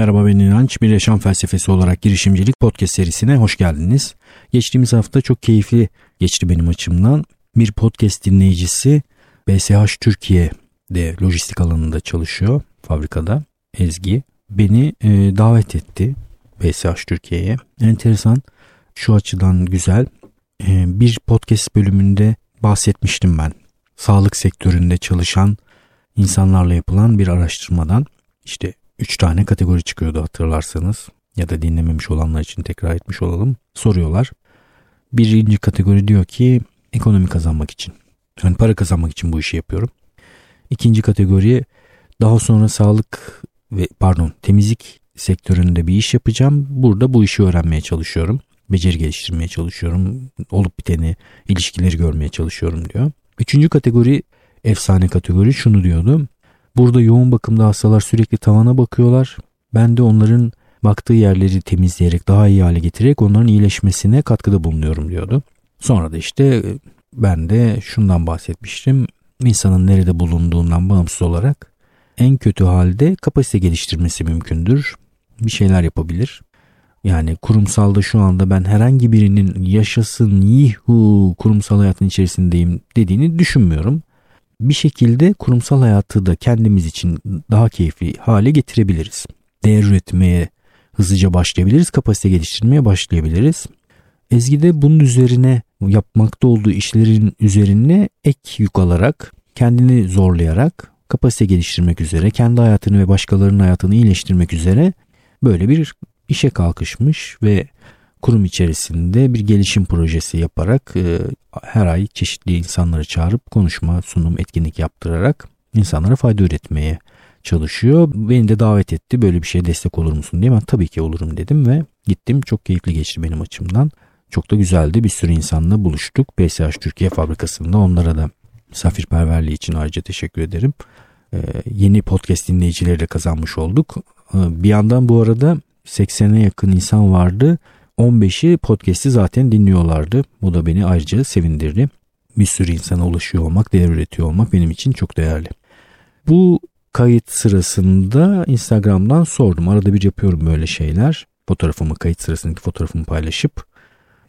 Merhaba ben İnanç. Bir yaşam felsefesi olarak girişimcilik podcast serisine hoş geldiniz. Geçtiğimiz hafta çok keyifli geçti benim açımdan. Bir podcast dinleyicisi BSH Türkiye'de lojistik alanında çalışıyor fabrikada. Ezgi beni e, davet etti BSH Türkiye'ye. Enteresan şu açıdan güzel. E, bir podcast bölümünde bahsetmiştim ben. Sağlık sektöründe çalışan insanlarla yapılan bir araştırmadan işte 3 tane kategori çıkıyordu hatırlarsanız ya da dinlememiş olanlar için tekrar etmiş olalım. Soruyorlar. Birinci kategori diyor ki ekonomi kazanmak için. Yani para kazanmak için bu işi yapıyorum. İkinci kategori daha sonra sağlık ve pardon temizlik sektöründe bir iş yapacağım. Burada bu işi öğrenmeye çalışıyorum. Beceri geliştirmeye çalışıyorum. Olup biteni, ilişkileri görmeye çalışıyorum diyor. Üçüncü kategori efsane kategori şunu diyordu. Burada yoğun bakımda hastalar sürekli tavana bakıyorlar. Ben de onların baktığı yerleri temizleyerek daha iyi hale getirerek onların iyileşmesine katkıda bulunuyorum diyordu. Sonra da işte e, ben de şundan bahsetmiştim. İnsanın nerede bulunduğundan bağımsız olarak en kötü halde kapasite geliştirmesi mümkündür. Bir şeyler yapabilir. Yani kurumsalda şu anda ben herhangi birinin yaşasın yihu kurumsal hayatın içerisindeyim dediğini düşünmüyorum bir şekilde kurumsal hayatı da kendimiz için daha keyifli hale getirebiliriz. Değer üretmeye hızlıca başlayabiliriz, kapasite geliştirmeye başlayabiliriz. Ezgi de bunun üzerine yapmakta olduğu işlerin üzerine ek yük alarak, kendini zorlayarak, kapasite geliştirmek üzere, kendi hayatını ve başkalarının hayatını iyileştirmek üzere böyle bir işe kalkışmış ve kurum içerisinde bir gelişim projesi yaparak e, her ay çeşitli insanları çağırıp konuşma, sunum, etkinlik yaptırarak insanlara fayda üretmeye çalışıyor. Beni de davet etti böyle bir şeye destek olur musun diye ben tabii ki olurum dedim ve gittim. Çok keyifli geçti benim açımdan. Çok da güzeldi. Bir sürü insanla buluştuk. PSH Türkiye fabrikasında onlara da misafirperverliği için ayrıca teşekkür ederim. Ee, yeni podcast dinleyicileri de kazanmış olduk. Ee, bir yandan bu arada 80'e yakın insan vardı. 15'i podcast'i zaten dinliyorlardı. Bu da beni ayrıca sevindirdi. Bir sürü insana ulaşıyor olmak, değer üretiyor olmak benim için çok değerli. Bu kayıt sırasında Instagram'dan sordum. Arada bir yapıyorum böyle şeyler. Fotoğrafımı, kayıt sırasındaki fotoğrafımı paylaşıp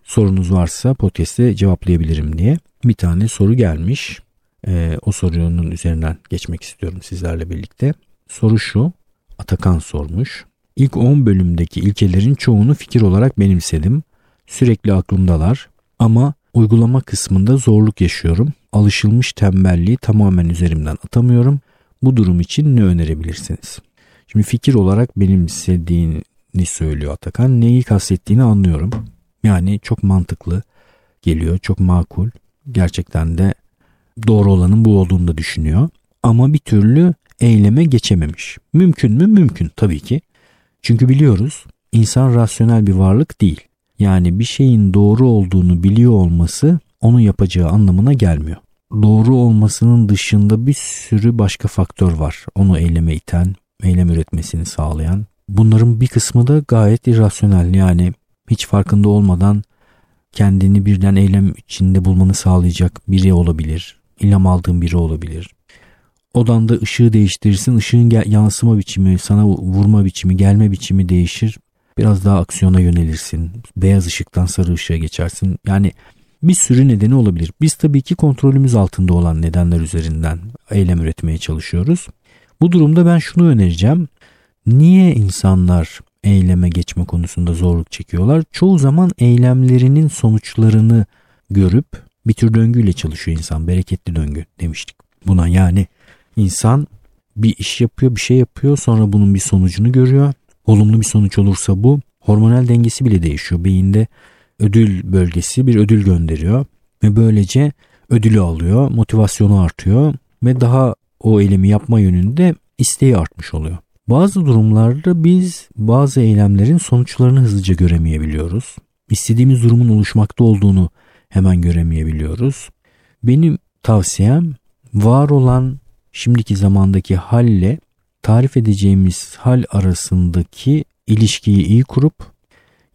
sorunuz varsa podcast'te cevaplayabilirim diye. Bir tane soru gelmiş. Ee, o sorunun üzerinden geçmek istiyorum sizlerle birlikte. Soru şu. Atakan sormuş. İlk 10 bölümdeki ilkelerin çoğunu fikir olarak benimsedim. Sürekli aklımdalar ama uygulama kısmında zorluk yaşıyorum. Alışılmış tembelliği tamamen üzerimden atamıyorum. Bu durum için ne önerebilirsiniz? Şimdi fikir olarak benimsediğini söylüyor Atakan. Neyi kastettiğini anlıyorum. Yani çok mantıklı geliyor, çok makul. Gerçekten de doğru olanın bu olduğunu da düşünüyor. Ama bir türlü eyleme geçememiş. Mümkün mü? Mümkün tabii ki. Çünkü biliyoruz insan rasyonel bir varlık değil. Yani bir şeyin doğru olduğunu biliyor olması onun yapacağı anlamına gelmiyor. Doğru olmasının dışında bir sürü başka faktör var. Onu eyleme iten, eylem üretmesini sağlayan. Bunların bir kısmı da gayet irrasyonel. Yani hiç farkında olmadan kendini birden eylem içinde bulmanı sağlayacak biri olabilir. İlham aldığın biri olabilir odanda ışığı değiştirirsin. Işığın gel- yansıma biçimi, sana vurma biçimi, gelme biçimi değişir. Biraz daha aksiyona yönelirsin. Beyaz ışıktan sarı ışığa geçersin. Yani bir sürü nedeni olabilir. Biz tabii ki kontrolümüz altında olan nedenler üzerinden eylem üretmeye çalışıyoruz. Bu durumda ben şunu önereceğim. Niye insanlar eyleme geçme konusunda zorluk çekiyorlar? Çoğu zaman eylemlerinin sonuçlarını görüp bir tür döngüyle çalışıyor insan. Bereketli döngü demiştik buna. Yani İnsan bir iş yapıyor, bir şey yapıyor sonra bunun bir sonucunu görüyor. Olumlu bir sonuç olursa bu hormonal dengesi bile değişiyor. Beyinde ödül bölgesi bir ödül gönderiyor ve böylece ödülü alıyor, motivasyonu artıyor ve daha o eylemi yapma yönünde isteği artmış oluyor. Bazı durumlarda biz bazı eylemlerin sonuçlarını hızlıca göremeyebiliyoruz. İstediğimiz durumun oluşmakta olduğunu hemen göremeyebiliyoruz. Benim tavsiyem var olan şimdiki zamandaki halle tarif edeceğimiz hal arasındaki ilişkiyi iyi kurup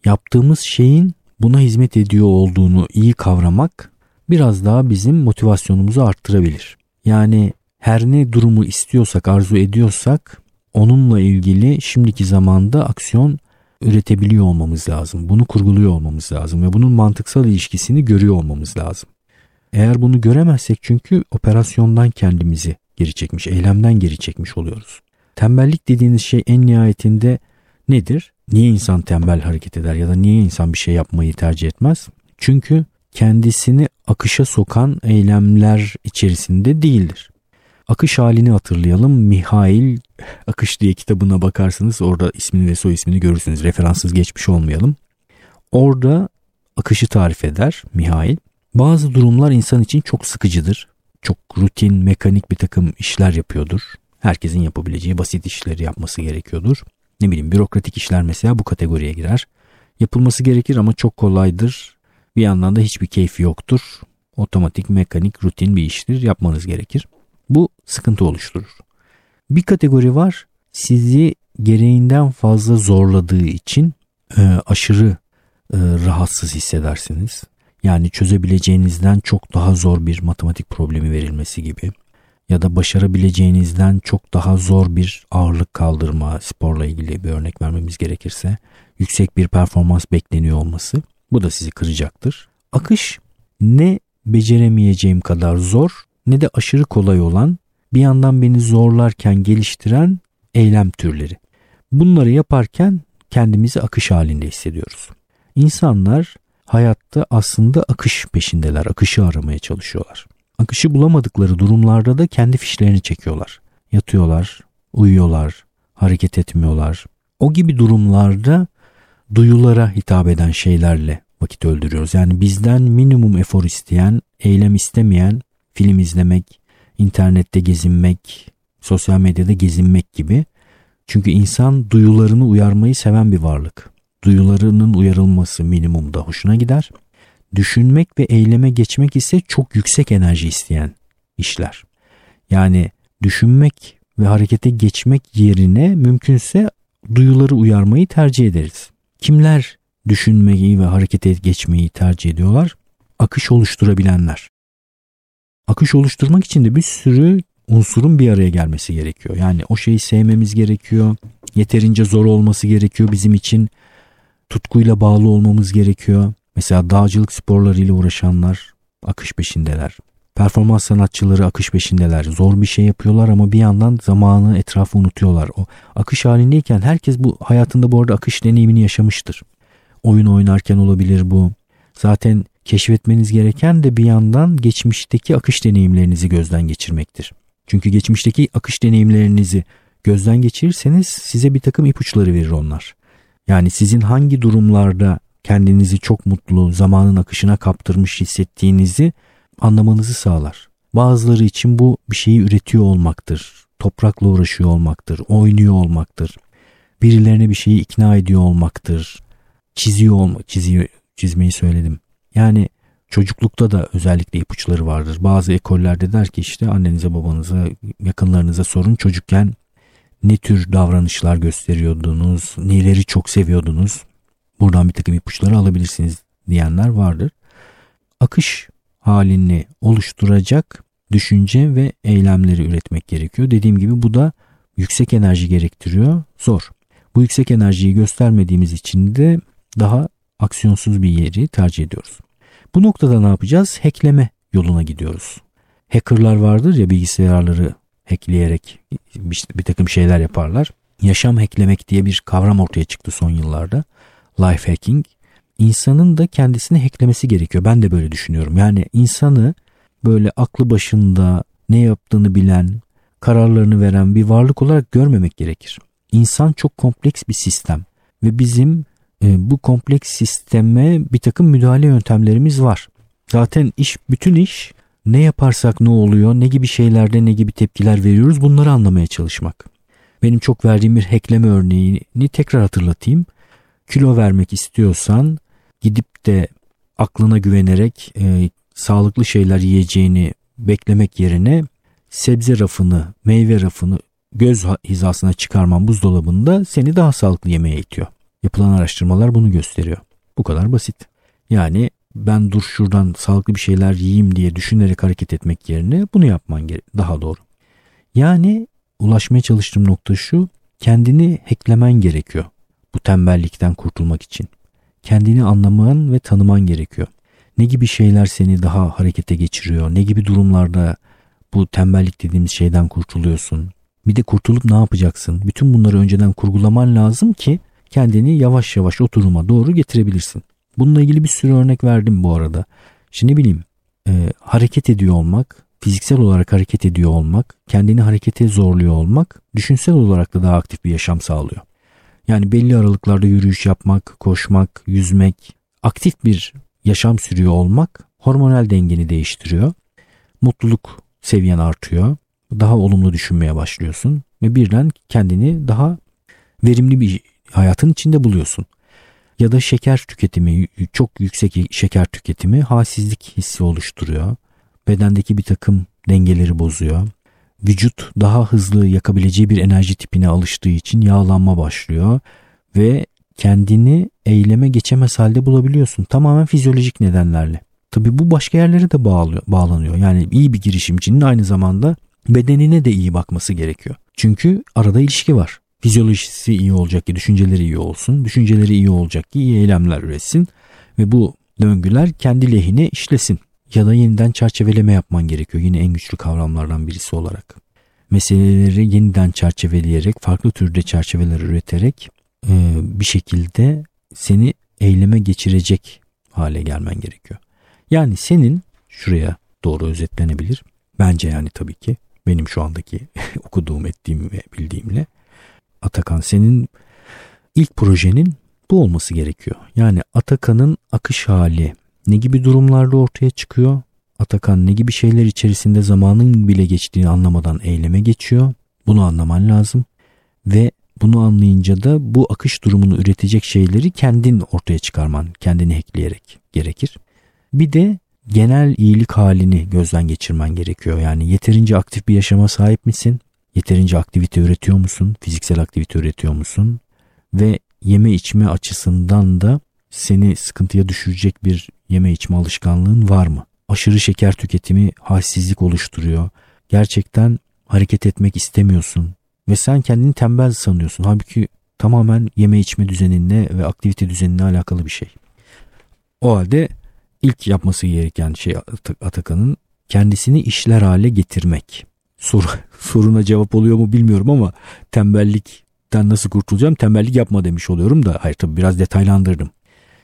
yaptığımız şeyin buna hizmet ediyor olduğunu iyi kavramak biraz daha bizim motivasyonumuzu arttırabilir. Yani her ne durumu istiyorsak, arzu ediyorsak onunla ilgili şimdiki zamanda aksiyon üretebiliyor olmamız lazım. Bunu kurguluyor olmamız lazım ve bunun mantıksal ilişkisini görüyor olmamız lazım. Eğer bunu göremezsek çünkü operasyondan kendimizi geri çekmiş, eylemden geri çekmiş oluyoruz. Tembellik dediğiniz şey en nihayetinde nedir? Niye insan tembel hareket eder ya da niye insan bir şey yapmayı tercih etmez? Çünkü kendisini akışa sokan eylemler içerisinde değildir. Akış halini hatırlayalım. Mihail Akış diye kitabına bakarsanız orada ismini ve soy ismini görürsünüz. Referanssız geçmiş olmayalım. Orada akışı tarif eder Mihail. Bazı durumlar insan için çok sıkıcıdır. Çok rutin, mekanik bir takım işler yapıyordur. Herkesin yapabileceği basit işleri yapması gerekiyordur. Ne bileyim bürokratik işler mesela bu kategoriye girer. Yapılması gerekir ama çok kolaydır. Bir yandan da hiçbir keyfi yoktur. Otomatik, mekanik, rutin bir iştir. Yapmanız gerekir. Bu sıkıntı oluşturur. Bir kategori var sizi gereğinden fazla zorladığı için e, aşırı e, rahatsız hissedersiniz. Yani çözebileceğinizden çok daha zor bir matematik problemi verilmesi gibi ya da başarabileceğinizden çok daha zor bir ağırlık kaldırma sporla ilgili bir örnek vermemiz gerekirse yüksek bir performans bekleniyor olması bu da sizi kıracaktır. Akış ne beceremeyeceğim kadar zor ne de aşırı kolay olan bir yandan beni zorlarken geliştiren eylem türleri. Bunları yaparken kendimizi akış halinde hissediyoruz. İnsanlar hayatta aslında akış peşindeler, akışı aramaya çalışıyorlar. Akışı bulamadıkları durumlarda da kendi fişlerini çekiyorlar. Yatıyorlar, uyuyorlar, hareket etmiyorlar. O gibi durumlarda duyulara hitap eden şeylerle vakit öldürüyoruz. Yani bizden minimum efor isteyen, eylem istemeyen film izlemek, internette gezinmek, sosyal medyada gezinmek gibi. Çünkü insan duyularını uyarmayı seven bir varlık. Duyularının uyarılması minimumda hoşuna gider. Düşünmek ve eyleme geçmek ise çok yüksek enerji isteyen işler. Yani düşünmek ve harekete geçmek yerine mümkünse duyuları uyarmayı tercih ederiz. Kimler düşünmeyi ve harekete geçmeyi tercih ediyorlar? Akış oluşturabilenler akış oluşturmak için de bir sürü unsurun bir araya gelmesi gerekiyor. Yani o şeyi sevmemiz gerekiyor. Yeterince zor olması gerekiyor bizim için. Tutkuyla bağlı olmamız gerekiyor. Mesela dağcılık sporlarıyla uğraşanlar akış peşindeler. Performans sanatçıları akış peşindeler. Zor bir şey yapıyorlar ama bir yandan zamanı, etrafı unutuyorlar. O akış halindeyken herkes bu hayatında bu arada akış deneyimini yaşamıştır. Oyun oynarken olabilir bu. Zaten keşfetmeniz gereken de bir yandan geçmişteki akış deneyimlerinizi gözden geçirmektir. Çünkü geçmişteki akış deneyimlerinizi gözden geçirirseniz size bir takım ipuçları verir onlar. Yani sizin hangi durumlarda kendinizi çok mutlu, zamanın akışına kaptırmış hissettiğinizi anlamanızı sağlar. Bazıları için bu bir şeyi üretiyor olmaktır, toprakla uğraşıyor olmaktır, oynuyor olmaktır, birilerine bir şeyi ikna ediyor olmaktır, çiziyor olma, çiziyor, çizmeyi söyledim. Yani çocuklukta da özellikle ipuçları vardır. Bazı ekollerde der ki işte annenize babanıza yakınlarınıza sorun çocukken ne tür davranışlar gösteriyordunuz, neleri çok seviyordunuz. Buradan bir takım ipuçları alabilirsiniz diyenler vardır. Akış halini oluşturacak düşünce ve eylemleri üretmek gerekiyor. Dediğim gibi bu da yüksek enerji gerektiriyor. Zor. Bu yüksek enerjiyi göstermediğimiz için de daha aksiyonsuz bir yeri tercih ediyoruz. Bu noktada ne yapacağız? Hackleme yoluna gidiyoruz. Hackerlar vardır ya bilgisayarları hackleyerek bir, takım şeyler yaparlar. Yaşam hacklemek diye bir kavram ortaya çıktı son yıllarda. Life hacking. İnsanın da kendisini hacklemesi gerekiyor. Ben de böyle düşünüyorum. Yani insanı böyle aklı başında ne yaptığını bilen, kararlarını veren bir varlık olarak görmemek gerekir. İnsan çok kompleks bir sistem ve bizim e, bu kompleks sisteme bir takım müdahale yöntemlerimiz var. Zaten iş bütün iş ne yaparsak ne oluyor, ne gibi şeylerde ne gibi tepkiler veriyoruz bunları anlamaya çalışmak. Benim çok verdiğim bir hackleme örneğini tekrar hatırlatayım. Kilo vermek istiyorsan gidip de aklına güvenerek e, sağlıklı şeyler yiyeceğini beklemek yerine sebze rafını, meyve rafını göz hizasına çıkarman buzdolabında seni daha sağlıklı yemeğe itiyor. Yapılan araştırmalar bunu gösteriyor. Bu kadar basit. Yani ben dur şuradan sağlıklı bir şeyler yiyeyim diye düşünerek hareket etmek yerine bunu yapman daha doğru. Yani ulaşmaya çalıştığım nokta şu. kendini hacklemen gerekiyor. Bu tembellikten kurtulmak için. Kendini anlaman ve tanıman gerekiyor. Ne gibi şeyler seni daha harekete geçiriyor? Ne gibi durumlarda bu tembellik dediğimiz şeyden kurtuluyorsun? Bir de kurtulup ne yapacaksın? Bütün bunları önceden kurgulaman lazım ki kendini yavaş yavaş o duruma doğru getirebilirsin. Bununla ilgili bir sürü örnek verdim bu arada. Şimdi ne bileyim e, hareket ediyor olmak, fiziksel olarak hareket ediyor olmak, kendini harekete zorluyor olmak düşünsel olarak da daha aktif bir yaşam sağlıyor. Yani belli aralıklarda yürüyüş yapmak, koşmak, yüzmek, aktif bir yaşam sürüyor olmak hormonal dengeni değiştiriyor. Mutluluk seviyen artıyor. Daha olumlu düşünmeye başlıyorsun ve birden kendini daha verimli bir hayatın içinde buluyorsun. Ya da şeker tüketimi, çok yüksek şeker tüketimi halsizlik hissi oluşturuyor. Bedendeki bir takım dengeleri bozuyor. Vücut daha hızlı yakabileceği bir enerji tipine alıştığı için yağlanma başlıyor ve kendini eyleme geçemez halde bulabiliyorsun. Tamamen fizyolojik nedenlerle. Tabi bu başka yerlere de bağlıyor, bağlanıyor. Yani iyi bir girişimcinin aynı zamanda bedenine de iyi bakması gerekiyor. Çünkü arada ilişki var. Fizyolojisi iyi olacak ki düşünceleri iyi olsun. Düşünceleri iyi olacak ki iyi eylemler üretsin. Ve bu döngüler kendi lehine işlesin. Ya da yeniden çerçeveleme yapman gerekiyor. Yine en güçlü kavramlardan birisi olarak. Meseleleri yeniden çerçeveleyerek, farklı türde çerçeveler üreterek e, bir şekilde seni eyleme geçirecek hale gelmen gerekiyor. Yani senin şuraya doğru özetlenebilir. Bence yani tabii ki benim şu andaki okuduğum, ettiğim ve bildiğimle Atakan senin ilk projenin bu olması gerekiyor. Yani Atakan'ın akış hali ne gibi durumlarda ortaya çıkıyor? Atakan ne gibi şeyler içerisinde zamanın bile geçtiğini anlamadan eyleme geçiyor. Bunu anlaman lazım. Ve bunu anlayınca da bu akış durumunu üretecek şeyleri kendin ortaya çıkarman, kendini hackleyerek gerekir. Bir de genel iyilik halini gözden geçirmen gerekiyor. Yani yeterince aktif bir yaşama sahip misin? Yeterince aktivite üretiyor musun? Fiziksel aktivite üretiyor musun? Ve yeme içme açısından da seni sıkıntıya düşürecek bir yeme içme alışkanlığın var mı? Aşırı şeker tüketimi halsizlik oluşturuyor. Gerçekten hareket etmek istemiyorsun ve sen kendini tembel sanıyorsun. Halbuki tamamen yeme içme düzeninle ve aktivite düzeninle alakalı bir şey. O halde ilk yapması gereken şey Atakan'ın kendisini işler hale getirmek. Soru, soruna cevap oluyor mu bilmiyorum ama tembellikten nasıl kurtulacağım? Tembellik yapma demiş oluyorum da hayır tabii biraz detaylandırdım.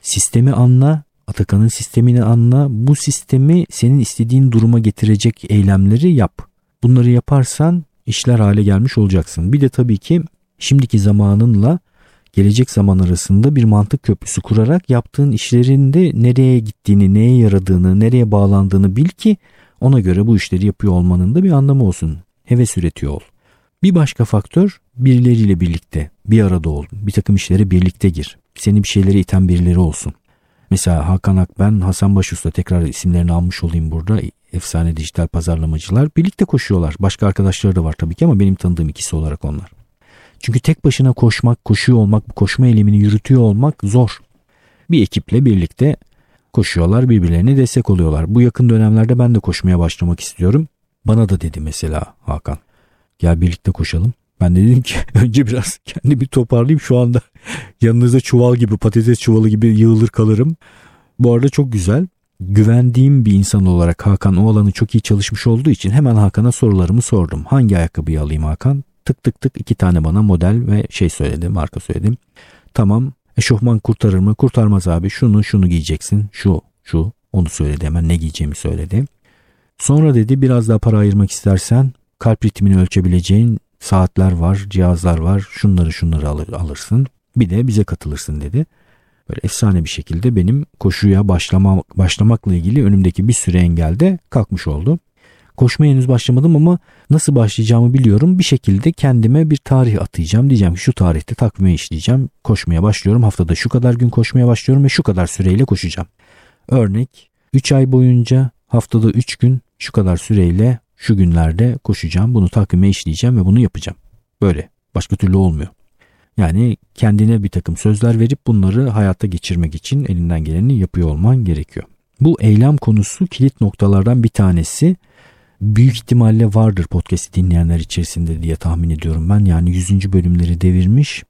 Sistemi anla, Atakan'ın sistemini anla. Bu sistemi senin istediğin duruma getirecek eylemleri yap. Bunları yaparsan işler hale gelmiş olacaksın. Bir de tabii ki şimdiki zamanınla gelecek zaman arasında bir mantık köprüsü kurarak yaptığın işlerin de nereye gittiğini, neye yaradığını, nereye bağlandığını bil ki ona göre bu işleri yapıyor olmanın da bir anlamı olsun. Heves üretiyor ol. Bir başka faktör birileriyle birlikte bir arada ol. Bir takım işlere birlikte gir. Seni bir şeylere iten birileri olsun. Mesela Hakan Akben, Hasan Başusta tekrar isimlerini almış olayım burada. Efsane dijital pazarlamacılar birlikte koşuyorlar. Başka arkadaşları da var tabii ki ama benim tanıdığım ikisi olarak onlar. Çünkü tek başına koşmak, koşuyor olmak, bu koşma eylemini yürütüyor olmak zor. Bir ekiple birlikte koşuyorlar, birbirlerine destek oluyorlar. Bu yakın dönemlerde ben de koşmaya başlamak istiyorum. Bana da dedi mesela Hakan. Gel birlikte koşalım. Ben de dedim ki önce biraz kendi bir toparlayayım şu anda. Yanınızda çuval gibi patates çuvalı gibi yığılır kalırım. Bu arada çok güzel. Güvendiğim bir insan olarak Hakan o alanı çok iyi çalışmış olduğu için hemen Hakan'a sorularımı sordum. Hangi ayakkabıyı alayım Hakan? Tık tık tık iki tane bana model ve şey söyledim, marka söyledim. Tamam eşofman kurtarır mı? Kurtarmaz abi. Şunu şunu giyeceksin. Şu şu onu söyledi hemen ne giyeceğimi söyledi. Sonra dedi biraz daha para ayırmak istersen kalp ritmini ölçebileceğin saatler var, cihazlar var. Şunları şunları alır, alırsın. Bir de bize katılırsın dedi. Böyle efsane bir şekilde benim koşuya başlama, başlamakla ilgili önümdeki bir sürü engelde kalkmış oldu. Koşmaya henüz başlamadım ama nasıl başlayacağımı biliyorum. Bir şekilde kendime bir tarih atayacağım. Diyeceğim ki şu tarihte takvime işleyeceğim. Koşmaya başlıyorum. Haftada şu kadar gün koşmaya başlıyorum ve şu kadar süreyle koşacağım. Örnek 3 ay boyunca haftada 3 gün şu kadar süreyle şu günlerde koşacağım. Bunu takvime işleyeceğim ve bunu yapacağım. Böyle. Başka türlü olmuyor. Yani kendine bir takım sözler verip bunları hayata geçirmek için elinden geleni yapıyor olman gerekiyor. Bu eylem konusu kilit noktalardan bir tanesi Büyük ihtimalle vardır podcast'i dinleyenler içerisinde diye tahmin ediyorum ben. Yani 100. bölümleri devirmiş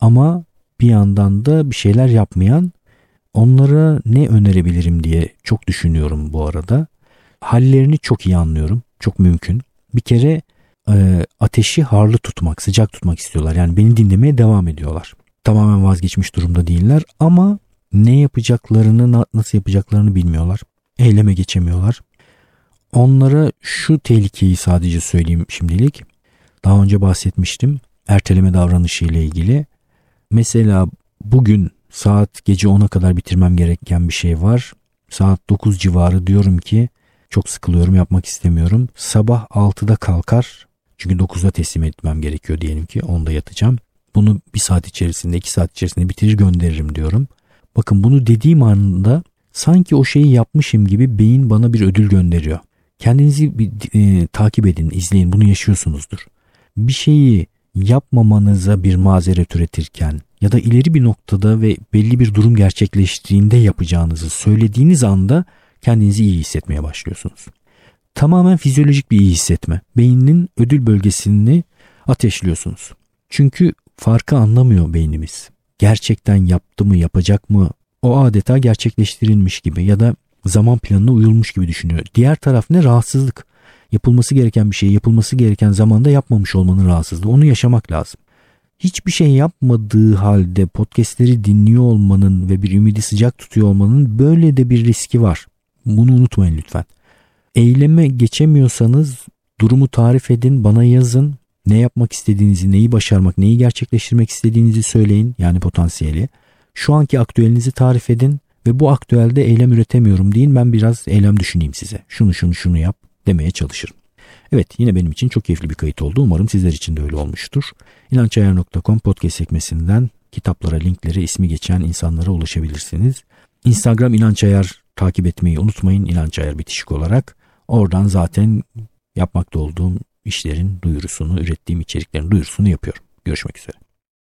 ama bir yandan da bir şeyler yapmayan onlara ne önerebilirim diye çok düşünüyorum bu arada. Hallerini çok iyi anlıyorum. Çok mümkün. Bir kere e, ateşi harlı tutmak, sıcak tutmak istiyorlar. Yani beni dinlemeye devam ediyorlar. Tamamen vazgeçmiş durumda değiller ama ne yapacaklarını, nasıl yapacaklarını bilmiyorlar. Eyleme geçemiyorlar. Onlara şu tehlikeyi sadece söyleyeyim şimdilik. Daha önce bahsetmiştim. Erteleme davranışı ile ilgili. Mesela bugün saat gece 10'a kadar bitirmem gereken bir şey var. Saat 9 civarı diyorum ki çok sıkılıyorum yapmak istemiyorum. Sabah 6'da kalkar çünkü 9'da teslim etmem gerekiyor diyelim ki 10'da yatacağım. Bunu bir saat içerisinde iki saat içerisinde bitirir gönderirim diyorum. Bakın bunu dediğim anda sanki o şeyi yapmışım gibi beyin bana bir ödül gönderiyor. Kendinizi bir e, takip edin, izleyin, bunu yaşıyorsunuzdur. Bir şeyi yapmamanıza bir mazeret üretirken ya da ileri bir noktada ve belli bir durum gerçekleştiğinde yapacağınızı söylediğiniz anda kendinizi iyi hissetmeye başlıyorsunuz. Tamamen fizyolojik bir iyi hissetme. Beyninin ödül bölgesini ateşliyorsunuz. Çünkü farkı anlamıyor beynimiz. Gerçekten yaptı mı, yapacak mı? O adeta gerçekleştirilmiş gibi ya da zaman planına uyulmuş gibi düşünüyor. Diğer taraf ne? Rahatsızlık. Yapılması gereken bir şeyi yapılması gereken zamanda yapmamış olmanın rahatsızlığı. Onu yaşamak lazım. Hiçbir şey yapmadığı halde podcastleri dinliyor olmanın ve bir ümidi sıcak tutuyor olmanın böyle de bir riski var. Bunu unutmayın lütfen. Eyleme geçemiyorsanız durumu tarif edin, bana yazın. Ne yapmak istediğinizi, neyi başarmak, neyi gerçekleştirmek istediğinizi söyleyin. Yani potansiyeli. Şu anki aktüelinizi tarif edin ve bu aktüelde eylem üretemiyorum deyin. Ben biraz eylem düşüneyim size. Şunu şunu şunu yap demeye çalışırım. Evet yine benim için çok keyifli bir kayıt oldu. Umarım sizler için de öyle olmuştur. İnançayar.com podcast sekmesinden kitaplara, linkleri, ismi geçen insanlara ulaşabilirsiniz. Instagram İnançayar takip etmeyi unutmayın. İnançayar bitişik olarak. Oradan zaten yapmakta olduğum işlerin duyurusunu, ürettiğim içeriklerin duyurusunu yapıyorum. Görüşmek üzere.